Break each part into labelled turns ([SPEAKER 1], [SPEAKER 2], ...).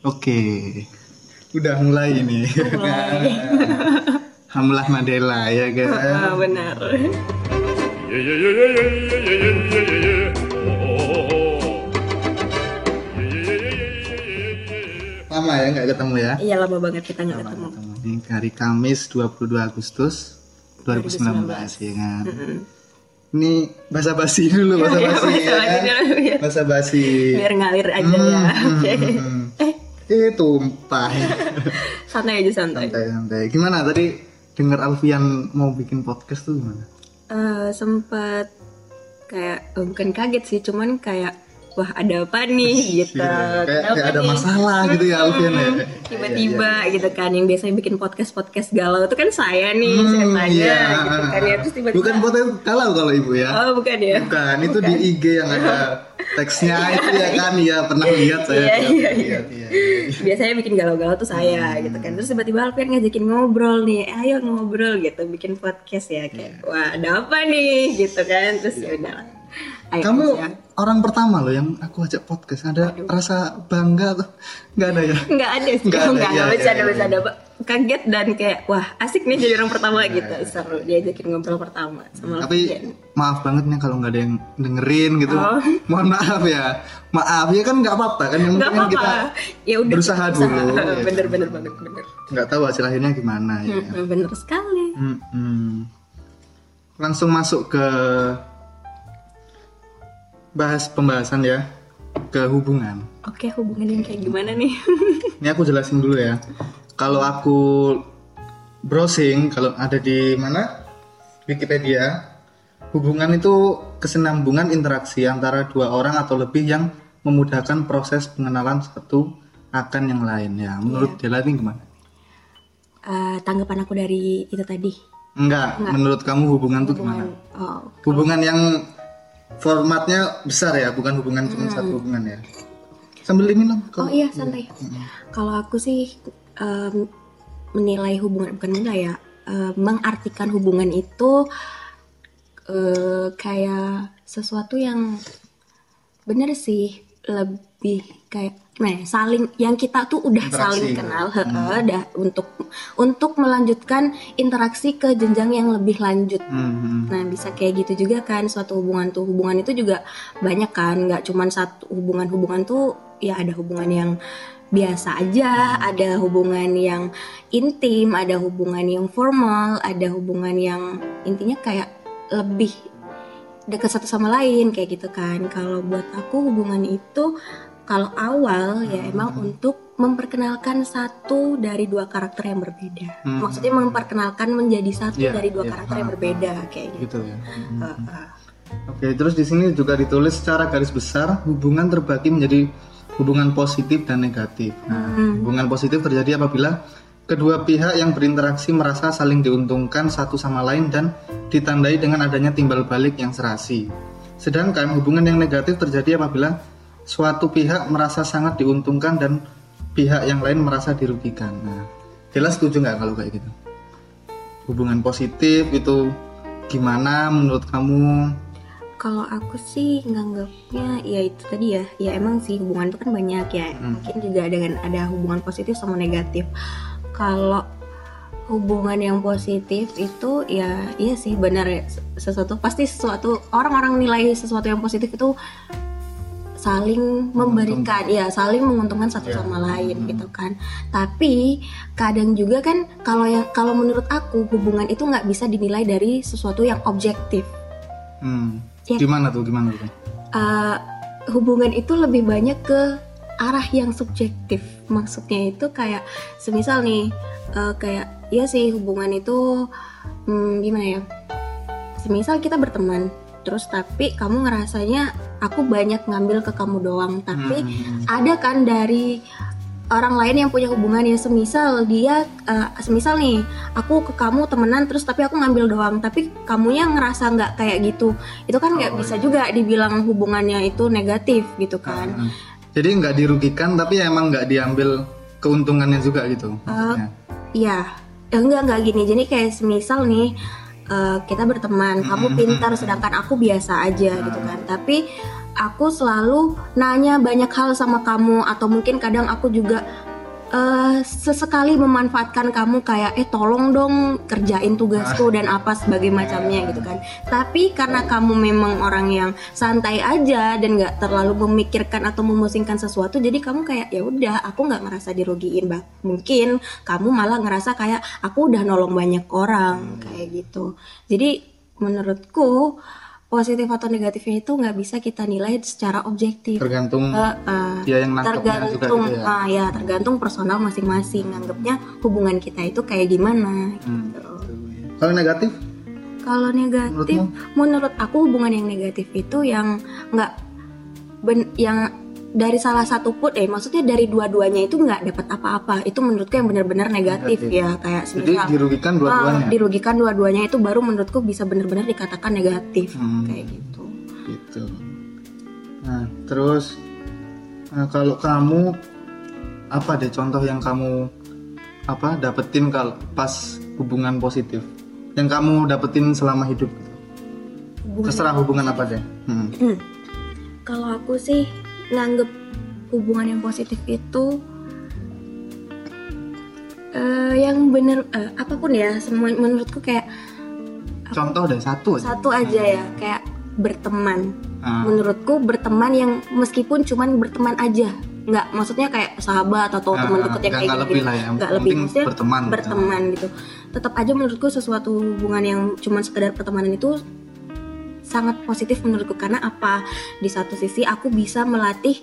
[SPEAKER 1] Oke. Okay. Udah mulai ini.
[SPEAKER 2] Mulai.
[SPEAKER 1] Hamlah Mandela ya kan?
[SPEAKER 3] guys. Ah oh, benar.
[SPEAKER 1] Lama ya nggak ketemu ya?
[SPEAKER 2] Iya lama banget kita nggak ketemu.
[SPEAKER 1] ketemu. Ini hari Kamis 22 Agustus 2019, 2019. ya kan. Mm -hmm. Ini basa basi dulu iya, basa basi
[SPEAKER 2] iya,
[SPEAKER 1] ya.
[SPEAKER 2] Kan? Iya,
[SPEAKER 1] basa basi.
[SPEAKER 2] Biar ngalir aja hmm, ya. Oke. Okay. Hmm, hmm.
[SPEAKER 1] Eh tumpah.
[SPEAKER 2] santai aja santai.
[SPEAKER 1] santai santai. Gimana tadi dengar Alfian mau bikin podcast tuh gimana?
[SPEAKER 2] Eh, sempat kayak eh, bukan kaget sih, cuman kayak wah ada apa nih gitu.
[SPEAKER 1] Iya, kayak,
[SPEAKER 2] Kenapa
[SPEAKER 1] kayak ada
[SPEAKER 2] nih?
[SPEAKER 1] masalah gitu ya Alfian ya.
[SPEAKER 2] tiba-tiba gitu kan yang biasanya bikin podcast podcast galau itu kan saya nih saya
[SPEAKER 1] Hmm,
[SPEAKER 2] tanya
[SPEAKER 1] iya.
[SPEAKER 2] gitu kan ya terus tiba-tiba
[SPEAKER 1] Bukan podcast kalau kalau ibu ya.
[SPEAKER 2] oh bukan ya
[SPEAKER 1] Bukan, itu di IG yang ada teksnya itu ya kan ya pernah lihat saya.
[SPEAKER 2] Iya, iya,
[SPEAKER 1] iya, iya.
[SPEAKER 2] biasanya bikin galau-galau tuh saya
[SPEAKER 1] Hmm.
[SPEAKER 2] gitu kan terus tiba-tiba Alfian ngajakin ngobrol nih "Eh, ayo ngobrol gitu bikin podcast ya kayak wah ada apa nih gitu kan terus ya udah ayo
[SPEAKER 1] Iya. Kamu. Orang pertama loh yang aku ajak podcast. Ada rasa bangga tuh? Nggak ada ya?
[SPEAKER 2] nggak ada sih
[SPEAKER 1] Nggak ada,
[SPEAKER 2] nggak nggak bisa
[SPEAKER 1] iya,
[SPEAKER 2] ada bisa ada Pak. kaget dan kayak wah asik nih jadi orang pertama gitu seru diajakin ngobrol pertama sama
[SPEAKER 1] Tapi maaf banget nih kalau nggak ada yang dengerin gitu.
[SPEAKER 2] Oh.
[SPEAKER 1] Mohon maaf ya. Maaf ya kan nggak apa-apa kan yang penting kita
[SPEAKER 2] ya udah
[SPEAKER 1] berusaha dulu, ya.
[SPEAKER 2] bener bener banget bener
[SPEAKER 1] nggak tahu hasil akhirnya gimana ya.
[SPEAKER 2] Bener sekali
[SPEAKER 1] Mm-mm. Langsung masuk ke bahas pembahasan ya ke hubungan.
[SPEAKER 2] oke hubungan yang kayak gimana nih
[SPEAKER 1] Ini aku jelasin dulu ya. Kalau aku browsing, kalau ada di mana Wikipedia, hubungan itu kesinambungan interaksi antara dua orang atau lebih yang memudahkan proses pengenalan satu akan yang lain ya. Menurut Dela ini gimana?
[SPEAKER 2] Eh, tanggapan aku dari itu tadi
[SPEAKER 1] Enggak, menurut kamu hubungan itu gimana?
[SPEAKER 2] oh
[SPEAKER 1] Hubungan yang formatnya besar ya, bukan hubungan cuma satu hubungan ya. Sambil minum
[SPEAKER 2] oh
[SPEAKER 1] kalau
[SPEAKER 2] iya santai. Kalau aku sih em, menilai hubungan bukan menilai ya em, mengartikan hubungan itu eh, kayak sesuatu yang bener sih lebih kayak ya, saling yang kita tuh udah
[SPEAKER 1] Interaksi
[SPEAKER 2] saling
[SPEAKER 1] gitu.
[SPEAKER 2] kenal heeh, dah untuk untuk melanjutkan interaksi ke jenjang yang lebih lanjut.
[SPEAKER 1] Hmm,
[SPEAKER 2] Nah bisa kayak gitu juga kan suatu hubungan tuh hubungan itu juga banyak kan nggak cuman satu hubungan-hubungan tuh ya ada hubungan yang biasa aja ada hubungan yang intim ada hubungan yang formal ada hubungan yang intinya kayak lebih dekat satu sama lain kayak gitu kan kalau buat aku hubungan itu kalau awal ya emang untuk memperkenalkan satu dari dua karakter yang berbeda
[SPEAKER 1] Hmm.
[SPEAKER 2] maksudnya memperkenalkan menjadi satu
[SPEAKER 1] Iya,
[SPEAKER 2] dari dua
[SPEAKER 1] iya,
[SPEAKER 2] karakter yang
[SPEAKER 1] paham.
[SPEAKER 2] berbeda kayak gitu
[SPEAKER 1] gitu ya. Hmm. Oke, terus di sini juga ditulis secara garis besar hubungan terbagi menjadi hubungan positif dan negatif. Nah, hubungan positif terjadi apabila kedua pihak yang berinteraksi merasa saling diuntungkan satu sama lain dan ditandai dengan adanya timbal balik yang serasi. Sedangkan hubungan yang negatif terjadi apabila suatu pihak merasa sangat diuntungkan dan pihak yang lain merasa dirugikan. Nah, jelas setuju nggak kalau kayak gitu? Hubungan positif itu gimana menurut kamu?
[SPEAKER 2] Kalau aku sih nganggapnya ya itu tadi ya, ya emang sih hubungan itu kan banyak ya.
[SPEAKER 1] Hmm.
[SPEAKER 2] Mungkin juga dengan ada hubungan positif sama negatif. Kalau hubungan yang positif itu ya iya sih benar ya sesuatu pasti sesuatu orang-orang nilai sesuatu yang positif itu saling memberikan ya saling menguntungkan satu
[SPEAKER 1] Ya.
[SPEAKER 2] sama lain gitu kan tapi kadang juga kan kalau yang kalau menurut aku hubungan itu nggak bisa dinilai dari sesuatu yang objektif
[SPEAKER 1] Hmm.
[SPEAKER 2] Ya.
[SPEAKER 1] Gimana tuh? Gimana tuh?
[SPEAKER 2] uh, hubungan itu lebih banyak ke arah yang subjektif. Maksudnya itu kayak semisal nih uh, kayak ya sih hubungan itu hmm, gimana ya? Semisal kita berteman, terus tapi kamu ngerasanya aku banyak ngambil ke kamu doang, tapi
[SPEAKER 1] Hmm.
[SPEAKER 2] ada kan dari orang lain yang punya hubungan ya semisal dia eh, semisal nih aku ke kamu temenan terus tapi aku ngambil doang tapi kamunya ngerasa nggak kayak gitu itu kan nggak
[SPEAKER 1] Oh,
[SPEAKER 2] bisa juga dibilang hubungannya itu negatif gitu kan
[SPEAKER 1] Hmm. Jadi nggak dirugikan tapi emang nggak diambil keuntungannya juga gitu. maksudnya.
[SPEAKER 2] Iya, ya, enggak enggak gini. Jadi kayak semisal nih eh, kita berteman, kamu pintar sedangkan aku biasa aja gitu kan. Tapi aku selalu nanya banyak hal sama kamu atau mungkin kadang aku juga eh, sesekali memanfaatkan kamu kayak eh tolong dong kerjain tugasku dan apa sebagai macamnya gitu kan. Tapi karena kamu memang orang yang santai aja dan nggak terlalu memikirkan atau memusingkan sesuatu jadi kamu kayak ya udah aku nggak ngerasa dirugiin. Bah mungkin kamu malah ngerasa kayak aku udah nolong banyak orang kayak gitu. Jadi menurutku positif atau negatifnya itu nggak bisa kita nilai secara objektif
[SPEAKER 1] tergantung
[SPEAKER 2] Eh, eh,
[SPEAKER 1] dia yang nangkepnya juga
[SPEAKER 2] tergantung
[SPEAKER 1] gitu ya.
[SPEAKER 2] ah, ya tergantung personal masing-masing nganggapnya hubungan kita itu kayak gimana
[SPEAKER 1] Hmm.
[SPEAKER 2] gitu.
[SPEAKER 1] kalau negatif
[SPEAKER 2] Kalau negatif, menurut aku hubungan yang negatif itu yang nggak ben- yang dari salah satu pun, eh maksudnya dari dua-duanya itu nggak dapat apa-apa. Itu menurutku yang benar-benar negatif,
[SPEAKER 1] Negatif.
[SPEAKER 2] ya kayak
[SPEAKER 1] jadi
[SPEAKER 2] semisal
[SPEAKER 1] dirugikan
[SPEAKER 2] ah,
[SPEAKER 1] dua-duanya
[SPEAKER 2] dirugikan dua-duanya itu baru menurutku bisa benar-benar dikatakan negatif
[SPEAKER 1] Hmm.
[SPEAKER 2] kayak gitu.
[SPEAKER 1] gitu nah terus nah, kalau kamu apa deh contoh yang kamu apa dapetin kalau pas hubungan positif yang kamu dapetin selama hidup gitu.
[SPEAKER 2] Hubungan
[SPEAKER 1] terserah hubungan apa deh Hmm.
[SPEAKER 2] Hmm. Kalau aku sih nganggep hubungan yang positif itu eh, yang bener eh, apa pun ya semua menurutku kayak
[SPEAKER 1] contoh deh satu aja
[SPEAKER 2] satu aja ya kayak berteman.
[SPEAKER 1] Ah.
[SPEAKER 2] Menurutku berteman yang meskipun cuman berteman aja nggak maksudnya kayak sahabat atau
[SPEAKER 1] Ah,
[SPEAKER 2] teman dekat yang kayak gitu
[SPEAKER 1] lebih lah ya,
[SPEAKER 2] nggak lebih maksudnya
[SPEAKER 1] berteman gitu.
[SPEAKER 2] berteman gitu tetap aja menurutku sesuatu hubungan yang cuman sekedar pertemanan itu sangat positif menurutku. Karena apa? Di satu sisi aku bisa melatih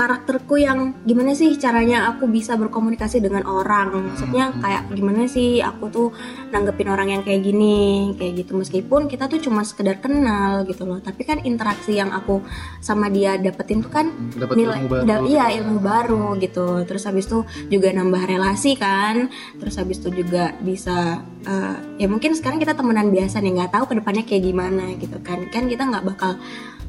[SPEAKER 2] karakterku yang gimana sih caranya aku bisa berkomunikasi dengan orang? Maksudnya kayak gimana sih aku tuh nanggepin orang yang kayak gini kayak gitu. Meskipun kita tuh cuma sekedar kenal gitu loh. Tapi kan interaksi yang aku sama dia dapetin tuh kan
[SPEAKER 1] dapat
[SPEAKER 2] nilai
[SPEAKER 1] ilmu baru.
[SPEAKER 2] da- iya ilmu baru gitu. Terus habis itu juga nambah relasi kan. Terus habis itu juga bisa eh, ya mungkin sekarang kita temenan biasa nih nggak tahu ke depannya kayak gimana gitu kan. Kan kita nggak bakal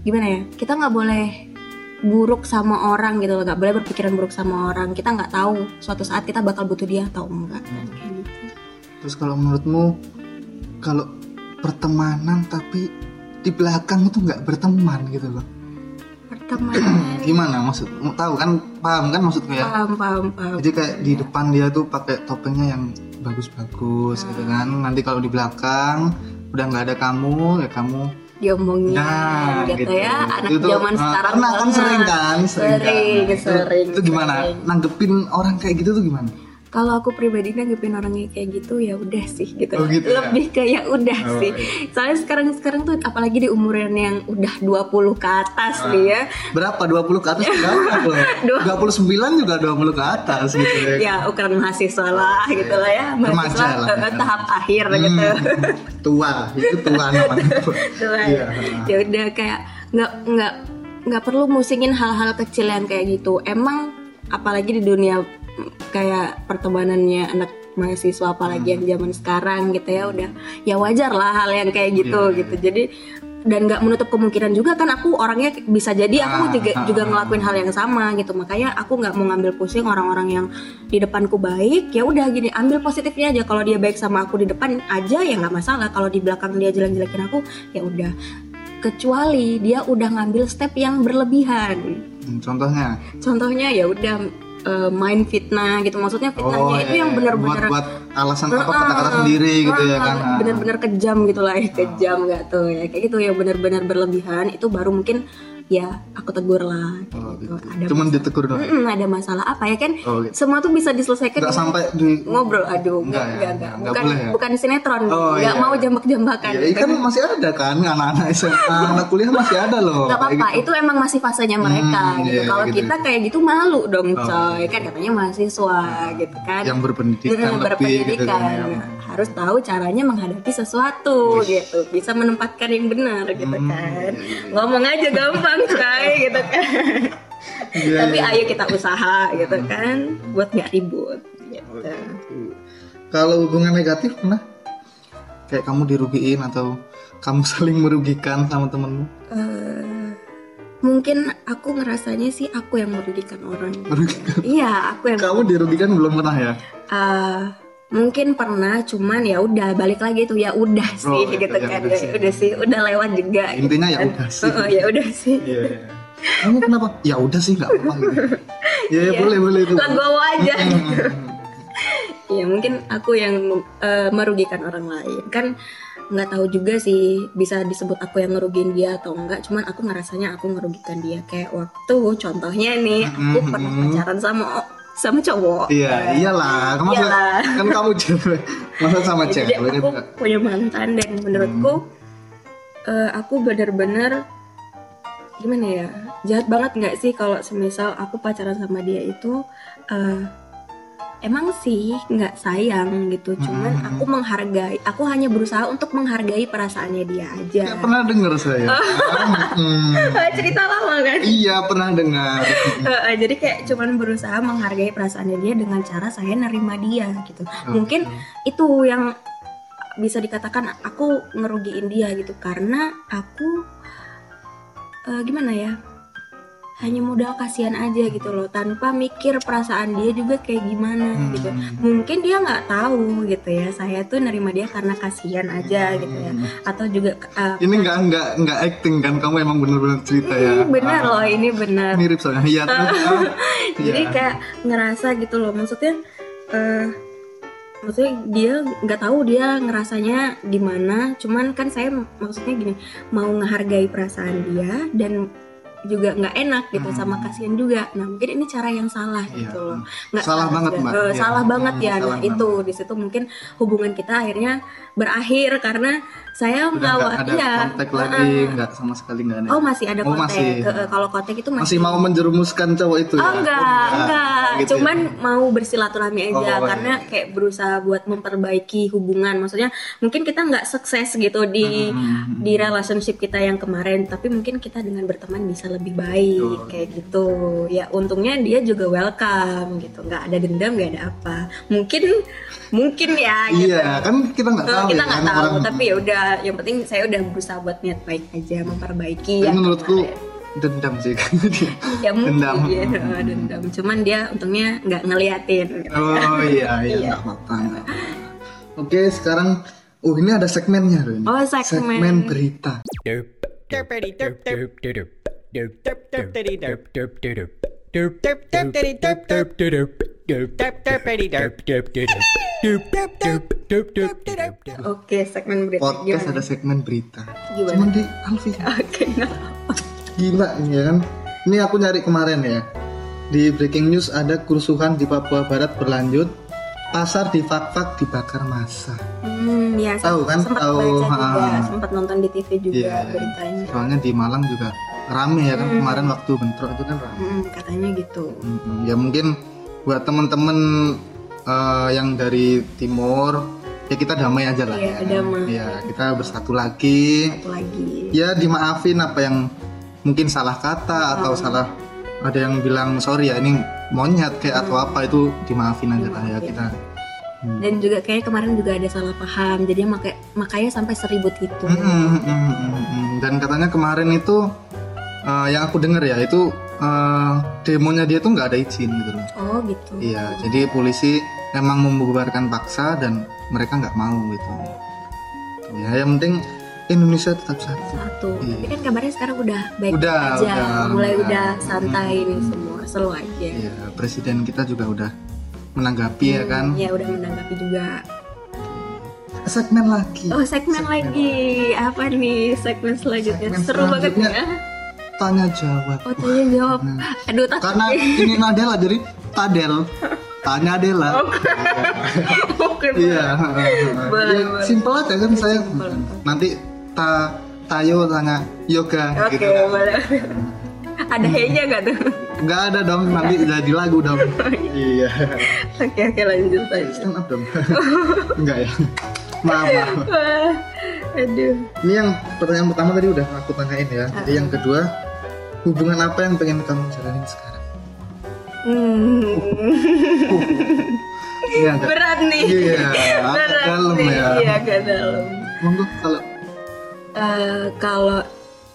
[SPEAKER 2] gimana ya kita nggak boleh buruk sama orang gitu loh nggak boleh berpikiran buruk sama orang. Kita nggak tahu suatu saat kita bakal butuh dia atau enggak. Kayak gitu.
[SPEAKER 1] Terus kalau menurutmu kalau pertemanan tapi di belakang itu nggak berteman gitu loh?
[SPEAKER 2] Pertemanan.
[SPEAKER 1] Gimana maksud mau tahu kan paham kan maksudku ya?
[SPEAKER 2] Paham paham paham.
[SPEAKER 1] Jadi kayak di depan dia tuh pakai topengnya yang bagus-bagus gitu kan. Nanti kalau di belakang udah nggak ada kamu ya kamu
[SPEAKER 2] diomongin
[SPEAKER 1] nah
[SPEAKER 2] gitu,
[SPEAKER 1] gitu
[SPEAKER 2] ya anak
[SPEAKER 1] Itu,
[SPEAKER 2] zaman
[SPEAKER 1] nah,
[SPEAKER 2] sekarang
[SPEAKER 1] karena kan sering kan sering, kan.
[SPEAKER 2] Sering,
[SPEAKER 1] Nah, itu-
[SPEAKER 2] sering,
[SPEAKER 1] itu, gimana
[SPEAKER 2] sering.
[SPEAKER 1] nanggepin orang kayak gitu tuh gimana
[SPEAKER 2] kalau aku pribadi nanggepin orangnya kayak gitu ya udah sih gitu,
[SPEAKER 1] Oh, gitu ya?
[SPEAKER 2] lebih ke ya udah
[SPEAKER 1] Oh,
[SPEAKER 2] sih
[SPEAKER 1] iya.
[SPEAKER 2] soalnya sekarang sekarang tuh apalagi di umuran yang udah 20 ke atas
[SPEAKER 1] Ah.
[SPEAKER 2] nih ya
[SPEAKER 1] berapa 20 ke atas
[SPEAKER 2] Dua-
[SPEAKER 1] 29 juga 20 ke atas gitu ya
[SPEAKER 2] ya ukuran mahasiswa lah gitu lah ya mahasiswa
[SPEAKER 1] lah.
[SPEAKER 2] eh, eh, tahap akhir
[SPEAKER 1] Hmm,
[SPEAKER 2] gitu
[SPEAKER 1] tua itu tua namanya
[SPEAKER 2] lah.
[SPEAKER 1] Iya.
[SPEAKER 2] ya udah kayak nggak nggak nggak perlu musingin hal-hal kecil yang kayak gitu emang apalagi di dunia kayak pertemanannya anak mahasiswa apalagi yang zaman sekarang gitu ya udah ya wajar lah hal yang kayak gitu
[SPEAKER 1] Iya.
[SPEAKER 2] gitu. jadi dan nggak menutup kemungkinan juga kan aku orangnya bisa jadi aku
[SPEAKER 1] Ah,
[SPEAKER 2] juga
[SPEAKER 1] ah,
[SPEAKER 2] juga
[SPEAKER 1] ah.
[SPEAKER 2] ngelakuin hal yang sama gitu. Makanya aku nggak mau ngambil pusing orang-orang yang di depanku baik ya udah gini ambil positifnya aja. Kalau dia baik sama aku di depan aja ya nggak masalah. Kalau di belakang dia jelek-jelekin aku ya udah. Kecuali dia udah ngambil step yang berlebihan.
[SPEAKER 1] Hmm, contohnya?
[SPEAKER 2] Contohnya ya udah eh, main fitnah gitu. Maksudnya fitnahnya itu
[SPEAKER 1] iya,
[SPEAKER 2] yang
[SPEAKER 1] iya.
[SPEAKER 2] bener-bener
[SPEAKER 1] buat, buat alasan apa? Kata-kata sendiri gitu ya kan?
[SPEAKER 2] bener-bener kejam gitu lah ya kejam gak tuh ya. Kayak gitu yang bener-bener berlebihan. Itu baru mungkin ya aku tegur lah kayak
[SPEAKER 1] Oh,
[SPEAKER 2] gitu.
[SPEAKER 1] gitu.
[SPEAKER 2] ada
[SPEAKER 1] cuman ditegur doang
[SPEAKER 2] Mm-mm, ada masalah apa ya kan
[SPEAKER 1] Oh, gitu.
[SPEAKER 2] semua tuh bisa diselesaikan dengan
[SPEAKER 1] sampai di
[SPEAKER 2] ngobrol aduh
[SPEAKER 1] Enggak
[SPEAKER 2] enggak
[SPEAKER 1] ya?
[SPEAKER 2] enggak enggak
[SPEAKER 1] Enggak
[SPEAKER 2] bukan
[SPEAKER 1] boleh ya?
[SPEAKER 2] bukan sinetron
[SPEAKER 1] Oh,
[SPEAKER 2] enggak
[SPEAKER 1] iya.
[SPEAKER 2] mau jambak-jambakan
[SPEAKER 1] ya kan masih ada kan anak-anak SMA anak kuliah masih ada loh
[SPEAKER 2] nggak
[SPEAKER 1] kayak
[SPEAKER 2] apa-apa
[SPEAKER 1] gitu.
[SPEAKER 2] itu emang masih fasenya mereka
[SPEAKER 1] Hmm,
[SPEAKER 2] gitu
[SPEAKER 1] iya,
[SPEAKER 2] kalau
[SPEAKER 1] gitu.
[SPEAKER 2] kita kayak gitu malu dong
[SPEAKER 1] Oh.
[SPEAKER 2] coy kan katanya mahasiswa gitu kan
[SPEAKER 1] yang berpendidikan
[SPEAKER 2] Mm,
[SPEAKER 1] lebih gitu kan
[SPEAKER 2] berpendidikan harus tahu caranya menghadapi sesuatu gitu bisa menempatkan yang benar gitu
[SPEAKER 1] Hmm,
[SPEAKER 2] kan
[SPEAKER 1] iya, iya.
[SPEAKER 2] ngomong aja gampang coy gitu kan.
[SPEAKER 1] Iya,
[SPEAKER 2] tapi
[SPEAKER 1] iya.
[SPEAKER 2] ayo kita usaha gitu kan buat nggak ribut gitu.
[SPEAKER 1] kalau hubungan negatif pernah? Kayak kamu dirugiin atau kamu saling merugikan sama temenmu?
[SPEAKER 2] Eh, mungkin aku ngerasanya sih aku yang merugikan orang.
[SPEAKER 1] Merugikan?
[SPEAKER 2] Iya aku yang
[SPEAKER 1] kamu dirugikan belum pernah ya?
[SPEAKER 2] Eh, mungkin pernah cuman ya udah balik lagi tuh ya udah sih
[SPEAKER 1] Oh,
[SPEAKER 2] gitu
[SPEAKER 1] ya
[SPEAKER 2] kan
[SPEAKER 1] udah
[SPEAKER 2] ya,
[SPEAKER 1] sih.
[SPEAKER 2] udah sih udah lewat juga gitu
[SPEAKER 1] Intinya ya
[SPEAKER 2] kan.
[SPEAKER 1] udah sih.
[SPEAKER 2] Heeh, ya udah sih
[SPEAKER 1] Iya. iya. Kamu kenapa? Ya udah sih nggak apa-apa gitu. Ya, ya
[SPEAKER 2] Iya.
[SPEAKER 1] boleh boleh itu.
[SPEAKER 2] legowo aja gitu ya mungkin aku yang eh, merugikan orang lain kan nggak tahu juga sih bisa disebut aku yang ngerugiin dia atau enggak cuman aku ngerasanya aku ngerugikan dia kayak waktu contohnya nih aku pernah pacaran sama sama cowok
[SPEAKER 1] Iya, iyalah. Kamu
[SPEAKER 2] Iyalah.
[SPEAKER 1] kan kamu cewek. Masa sama
[SPEAKER 2] Ya, jadi
[SPEAKER 1] cewek
[SPEAKER 2] aku punya mantan dan menurutku eh, aku bener-bener gimana ya jahat banget nggak sih kalau semisal aku pacaran sama dia itu eh, emang sih nggak sayang gitu cuman
[SPEAKER 1] Hmm.
[SPEAKER 2] aku menghargai aku hanya berusaha untuk menghargai perasaannya dia aja
[SPEAKER 1] Nggak pernah dengar saya. Hmm.
[SPEAKER 2] cerita lama kan
[SPEAKER 1] Iya, pernah dengar.
[SPEAKER 2] Jadi kayak cuman berusaha menghargai perasaannya dia dengan cara saya nerima dia gitu mungkin itu yang bisa dikatakan aku ngerugiin dia gitu karena aku eh, gimana ya hanya modal kasihan aja gitu loh tanpa mikir perasaan dia juga kayak gimana
[SPEAKER 1] Hmm.
[SPEAKER 2] gitu mungkin dia nggak tahu gitu ya saya tuh nerima dia karena kasihan aja gitu ya atau juga eh,
[SPEAKER 1] Ini nggak nggak nggak acting kan? Kamu emang bener-bener cerita ya.
[SPEAKER 2] hmm, benar
[SPEAKER 1] Ah,
[SPEAKER 2] loh ini benar
[SPEAKER 1] Mirip soalnya. Iya. ah,
[SPEAKER 2] jadi
[SPEAKER 1] iya.
[SPEAKER 2] kayak ngerasa gitu loh maksudnya eh maksudnya dia nggak tahu dia ngerasanya gimana cuman kan saya maksudnya gini mau ngehargai perasaan dia dan juga nggak enak gitu
[SPEAKER 1] Hmm.
[SPEAKER 2] sama kasihan juga nah mungkin ini cara yang salah
[SPEAKER 1] Iya.
[SPEAKER 2] gitu loh nggak
[SPEAKER 1] Salah banget. Mbak. Iya.
[SPEAKER 2] salah banget
[SPEAKER 1] Hmm,
[SPEAKER 2] ya
[SPEAKER 1] salah
[SPEAKER 2] nah
[SPEAKER 1] banget.
[SPEAKER 2] itu di situ mungkin hubungan kita akhirnya berakhir karena saya mau
[SPEAKER 1] nggak ada
[SPEAKER 2] iya
[SPEAKER 1] kontak lagi, nggak sama sekali nggak ada.
[SPEAKER 2] oh masih ada
[SPEAKER 1] Oh,
[SPEAKER 2] kontak
[SPEAKER 1] masih.
[SPEAKER 2] Ke- eh, kalau kontak itu masih
[SPEAKER 1] Masih mau menjerumuskan cowok itu ya?
[SPEAKER 2] Oh enggak, enggak.
[SPEAKER 1] gitu ya?
[SPEAKER 2] Cuman mau bersilaturahmi aja
[SPEAKER 1] Oh, iya.
[SPEAKER 2] karena kayak berusaha buat memperbaiki hubungan. Maksudnya mungkin kita nggak sukses gitu di
[SPEAKER 1] Hmm.
[SPEAKER 2] di relationship kita yang kemarin, tapi mungkin kita dengan berteman bisa lebih baik
[SPEAKER 1] Betul.
[SPEAKER 2] kayak gitu. Ya untungnya dia juga welcome gitu. nggak ada dendam, nggak ada apa. Mungkin mungkin ya gitu.
[SPEAKER 1] Iya, kan kita nggak tahu
[SPEAKER 2] kita
[SPEAKER 1] ya
[SPEAKER 2] nggak
[SPEAKER 1] kan,
[SPEAKER 2] tahu,
[SPEAKER 1] orang-
[SPEAKER 2] tapi ya udah. Yang penting saya udah berusaha buat niat baik aja, memperbaiki.
[SPEAKER 1] Tapi
[SPEAKER 2] yang
[SPEAKER 1] menurutku
[SPEAKER 2] kemarin.
[SPEAKER 1] dendam sih dia.
[SPEAKER 2] ya mungkin
[SPEAKER 1] Dendam.
[SPEAKER 2] dia dendam cuman dia untungnya nggak ngeliatin gitu.
[SPEAKER 1] Oh iya iya
[SPEAKER 2] Iya.
[SPEAKER 1] nggak apa-apa. nggak apa-apa. Oke sekarang, oh ini ada segmennya loh ini.
[SPEAKER 2] Oh, segmen.
[SPEAKER 1] Segmen berita.
[SPEAKER 2] Oke segmen berita
[SPEAKER 1] Podcast
[SPEAKER 2] gimana?
[SPEAKER 1] ada segmen berita.
[SPEAKER 2] Gimana?
[SPEAKER 1] Cuman di Alfi.
[SPEAKER 2] oke.
[SPEAKER 1] Gila ini ya kan. Ini aku nyari kemarin ya. Di breaking news ada kerusuhan di Papua Barat berlanjut. Pasar di Fakfak dibakar massa.
[SPEAKER 2] hmm ya
[SPEAKER 1] Tahu kan?
[SPEAKER 2] sempat
[SPEAKER 1] Tahu,
[SPEAKER 2] sempat nonton di TV juga
[SPEAKER 1] Iya.
[SPEAKER 2] beritanya
[SPEAKER 1] Soalnya di Malang juga rame ya kan kemarin waktu bentrok itu kan rame.
[SPEAKER 2] Hmm, katanya gitu
[SPEAKER 1] Mm-mm. Ya mungkin buat temen-temen eh, yang dari timur ya kita damai aja lah.
[SPEAKER 2] Iya,
[SPEAKER 1] ya.
[SPEAKER 2] damai.
[SPEAKER 1] Ya kita bersatu lagi.
[SPEAKER 2] satu lagi
[SPEAKER 1] Ya dimaafin apa yang mungkin salah kata atau salah ada yang bilang sorry ya ini monyet kayak atau apa itu dimaafin aja lah ya kita.
[SPEAKER 2] dan juga kayak kemarin juga ada salah paham jadi makanya makanya sampai seribut itu
[SPEAKER 1] Mm-mm, mm-mm, mm-mm. Dan katanya kemarin itu eh, yang aku dengar ya itu eh, demonya dia tuh nggak ada izin gitu loh.
[SPEAKER 2] oh gitu
[SPEAKER 1] Iya, jadi polisi emang membubarkan paksa dan mereka nggak mau gitu. Ya, yang penting Indonesia tetap satu.
[SPEAKER 2] satu
[SPEAKER 1] Iya.
[SPEAKER 2] tapi kan kabarnya sekarang udah baik
[SPEAKER 1] Udah,
[SPEAKER 2] aja
[SPEAKER 1] udah,
[SPEAKER 2] mulai
[SPEAKER 1] udah.
[SPEAKER 2] udah santai nih semua slow aja
[SPEAKER 1] Iya, presiden kita juga udah menanggapi ya kan.
[SPEAKER 2] ya udah menanggapi juga
[SPEAKER 1] Segmen lagi.
[SPEAKER 2] oh segmen lagi apa nih segmen selanjutnya
[SPEAKER 1] Segmen
[SPEAKER 2] seru banget ya
[SPEAKER 1] Tanya jawab.
[SPEAKER 2] oh tanya jawab aduh takut
[SPEAKER 1] Karena ini Nadela jadi Tadel. Tanya Adela.
[SPEAKER 2] oke
[SPEAKER 1] Iya. Ya. Simpel aja kan saya. Nanti ta Tayo tanya yoga
[SPEAKER 2] oke
[SPEAKER 1] gitu.
[SPEAKER 2] boleh ada henya gak tuh
[SPEAKER 1] Nggak ada dong, nanti jadi lagu dong. iya.
[SPEAKER 2] oke oke lanjut aja
[SPEAKER 1] Stand up dong. Enggak ya. Maaf, maaf.
[SPEAKER 2] Wah, aduh
[SPEAKER 1] Ini yang pertanyaan pertama tadi udah aku tanyain ya. Jadi yang kedua, hubungan apa yang pengen kamu jalanin sekarang?
[SPEAKER 2] hmm,
[SPEAKER 1] agak
[SPEAKER 2] berat nih
[SPEAKER 1] Iya, agak
[SPEAKER 2] berat
[SPEAKER 1] dalam
[SPEAKER 2] nih
[SPEAKER 1] ya.
[SPEAKER 2] iya agak dalam
[SPEAKER 1] monggo kalau
[SPEAKER 2] Eh, kalau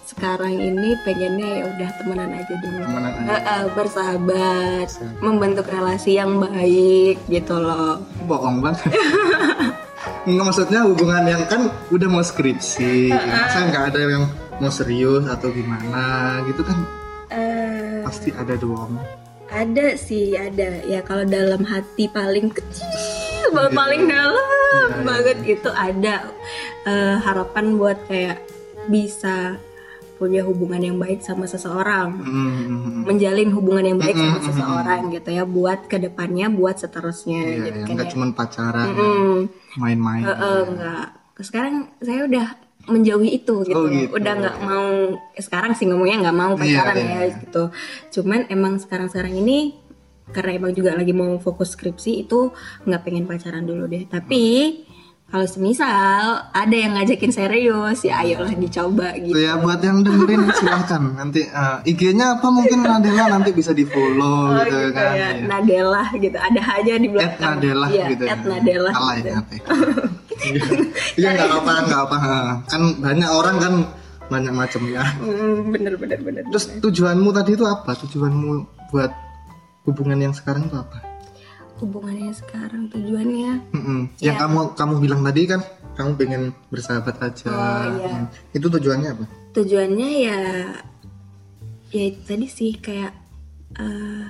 [SPEAKER 2] sekarang ini pengennya ya udah temenan aja dulu.
[SPEAKER 1] Temenan aja.
[SPEAKER 2] Eh, eh, bersahabat, membentuk relasi yang baik gitu loh.
[SPEAKER 1] bohong banget Nggak maksudnya hubungan yang kan udah mau skripsi masa nggak ada yang mau serius atau gimana gitu kan?
[SPEAKER 2] Eh,
[SPEAKER 1] pasti ada dong.
[SPEAKER 2] ada sih ada. Ya kalau dalam hati paling kecil
[SPEAKER 1] Iya,
[SPEAKER 2] paling dalam
[SPEAKER 1] iya.
[SPEAKER 2] banget itu ada. Eh, harapan buat kayak bisa punya hubungan yang baik sama seseorang.
[SPEAKER 1] Hmm,
[SPEAKER 2] menjalin hubungan yang baik sama
[SPEAKER 1] Mm-mm.
[SPEAKER 2] seseorang gitu ya buat ke depannya buat seterusnya
[SPEAKER 1] iya
[SPEAKER 2] gitu kan
[SPEAKER 1] nggak
[SPEAKER 2] ya.
[SPEAKER 1] cuma pacaran
[SPEAKER 2] Mm-mm.
[SPEAKER 1] main-main.
[SPEAKER 2] Eh, eh, enggak sekarang saya udah menjauhi itu gitu,
[SPEAKER 1] Oh, gitu.
[SPEAKER 2] udah nggak mau sekarang sih ngomongnya nggak mau pacaran
[SPEAKER 1] Iya,
[SPEAKER 2] ya
[SPEAKER 1] iya.
[SPEAKER 2] gitu cuman emang sekarang sekarang ini karena emang juga lagi mau fokus skripsi itu nggak pengen pacaran dulu deh tapi kalau semisal ada yang ngajakin serius ya ayolah dicoba gitu
[SPEAKER 1] ya buat yang dengerin silahkan nanti eh, IG-nya apa mungkin Nadela nanti bisa di follow
[SPEAKER 2] Oh,
[SPEAKER 1] gitu,
[SPEAKER 2] gitu
[SPEAKER 1] kan
[SPEAKER 2] ya.
[SPEAKER 1] Iya.
[SPEAKER 2] Nadela gitu ada aja di
[SPEAKER 1] At
[SPEAKER 2] belakang
[SPEAKER 1] Nadela
[SPEAKER 2] Iya,
[SPEAKER 1] gitu
[SPEAKER 2] at Nadela
[SPEAKER 1] Salah
[SPEAKER 2] gitu.
[SPEAKER 1] ya nanti. Iya nggak apa nggak apa kan banyak orang kan banyak macamnya.
[SPEAKER 2] Hmm, bener bener bener
[SPEAKER 1] Terus tujuanmu tadi itu apa? Tujuanmu buat hubungan yang sekarang itu apa?
[SPEAKER 2] Hubungannya sekarang tujuannya
[SPEAKER 1] Mm-mm.
[SPEAKER 2] Ya.
[SPEAKER 1] Yang kamu kamu bilang tadi kan kamu pengen bersahabat aja.
[SPEAKER 2] Oh, iya.
[SPEAKER 1] Hmm. Itu tujuannya apa?
[SPEAKER 2] tujuannya ya ya itu tadi sih kayak eh,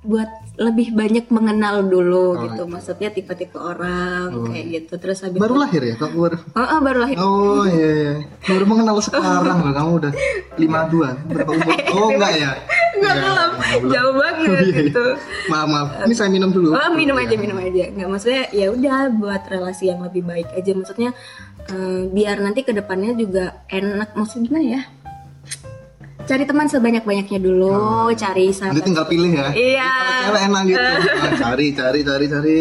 [SPEAKER 2] buat lebih banyak mengenal dulu gitu maksudnya tipe-tipe orang kayak gitu terus habis
[SPEAKER 1] Baru lahir ya? Kok baru?
[SPEAKER 2] oh, oh, baru lahir
[SPEAKER 1] Oh iya, iya. Baru mengenal sekarang loh. Kamu udah 52 Berapa umur? Oh enggak ya?
[SPEAKER 2] Nggak belum jauh banget
[SPEAKER 1] iya, iya.
[SPEAKER 2] gitu.
[SPEAKER 1] Maaf maaf. Ini saya minum dulu.
[SPEAKER 2] oh minum aja minum aja. Nggak maksudnya ya udah buat relasi yang lebih baik aja. Maksudnya eh, biar nanti ke depannya juga enak. Maksudnya gimana ya cari teman sebanyak-banyaknya dulu cari
[SPEAKER 1] Nanti
[SPEAKER 2] sahabat
[SPEAKER 1] tinggal pilih ya.
[SPEAKER 2] Iya.
[SPEAKER 1] Kalau cewek enak gitu. Nah, cari, cari, cari, cari.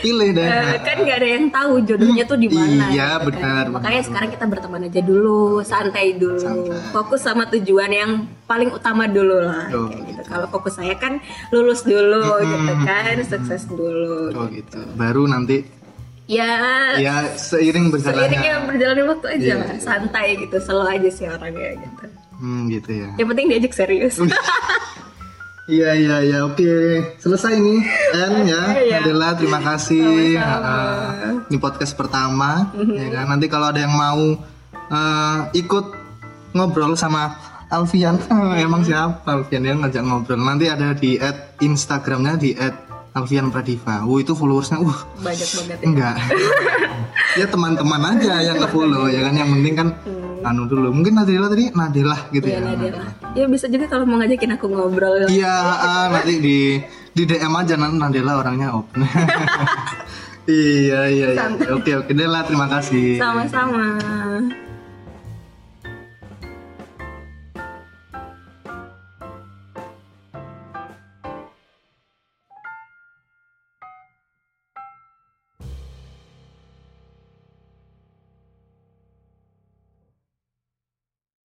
[SPEAKER 1] Pilih deh.
[SPEAKER 2] Eh, kan nggak ada yang tahu jodohnya tuh di mana.
[SPEAKER 1] Iya,
[SPEAKER 2] gitu kan.
[SPEAKER 1] benar,
[SPEAKER 2] Makanya
[SPEAKER 1] benar.
[SPEAKER 2] sekarang kita berteman aja dulu, santai dulu, fokus sama tujuan yang paling utama dulu lah.
[SPEAKER 1] Oh,
[SPEAKER 2] kayak gitu. Kalau fokus saya kan lulus dulu, gitu kan, sukses dulu.
[SPEAKER 1] Oh gitu. Baru nanti
[SPEAKER 2] Ya,
[SPEAKER 1] ya seiring berjalannya.
[SPEAKER 2] seiringnya berjalannya waktu aja
[SPEAKER 1] Iya,
[SPEAKER 2] lah, santai gitu, selalu aja sih orangnya gitu.
[SPEAKER 1] Hmm gitu ya.
[SPEAKER 2] Yang penting diajak serius.
[SPEAKER 1] Iya iya iya oke selesai nih. N ya
[SPEAKER 2] Iya.
[SPEAKER 1] Adela terima kasih. Uh, ini podcast pertama ya kan? Nanti kalau ada yang mau uh, ikut ngobrol sama Alfian. Emang siapa Alfian? Yang ngajak ngobrol. Nanti ada di at Instagramnya di at Alfian Pradiva. Wuh itu followersnya uh
[SPEAKER 2] Banyak banget ya.
[SPEAKER 1] enggak. Ya teman-teman aja yang nge follow ya kan? Yang penting kan anu dulu mungkin Nadela tadi Nadela gitu
[SPEAKER 2] Iya
[SPEAKER 1] ya
[SPEAKER 2] Nadela. Ya bisa juga kalau mau ngajakin aku ngobrol.
[SPEAKER 1] Iya, ah, nanti di di DM aja nanti Nadela orangnya open. iya, iya, iya. Oke, oke, Dela, terima kasih.
[SPEAKER 2] Sama-sama.